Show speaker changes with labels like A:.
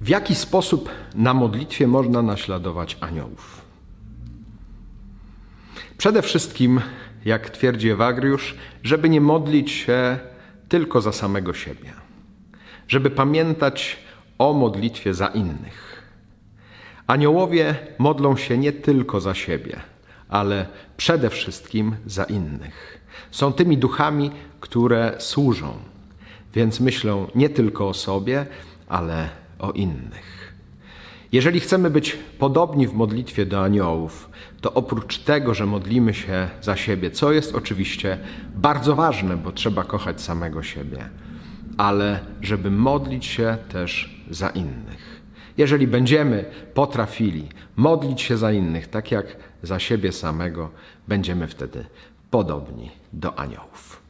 A: W jaki sposób na modlitwie można naśladować aniołów? Przede wszystkim, jak twierdzi Ewagriusz, żeby nie modlić się tylko za samego siebie, żeby pamiętać o modlitwie za innych. Aniołowie modlą się nie tylko za siebie, ale przede wszystkim za innych. Są tymi duchami, które służą, więc myślą nie tylko o sobie, ale o innych. Jeżeli chcemy być podobni w modlitwie do aniołów, to oprócz tego, że modlimy się za siebie, co jest oczywiście bardzo ważne, bo trzeba kochać samego siebie, ale żeby modlić się też za innych. Jeżeli będziemy potrafili modlić się za innych, tak jak za siebie samego, będziemy wtedy podobni do aniołów.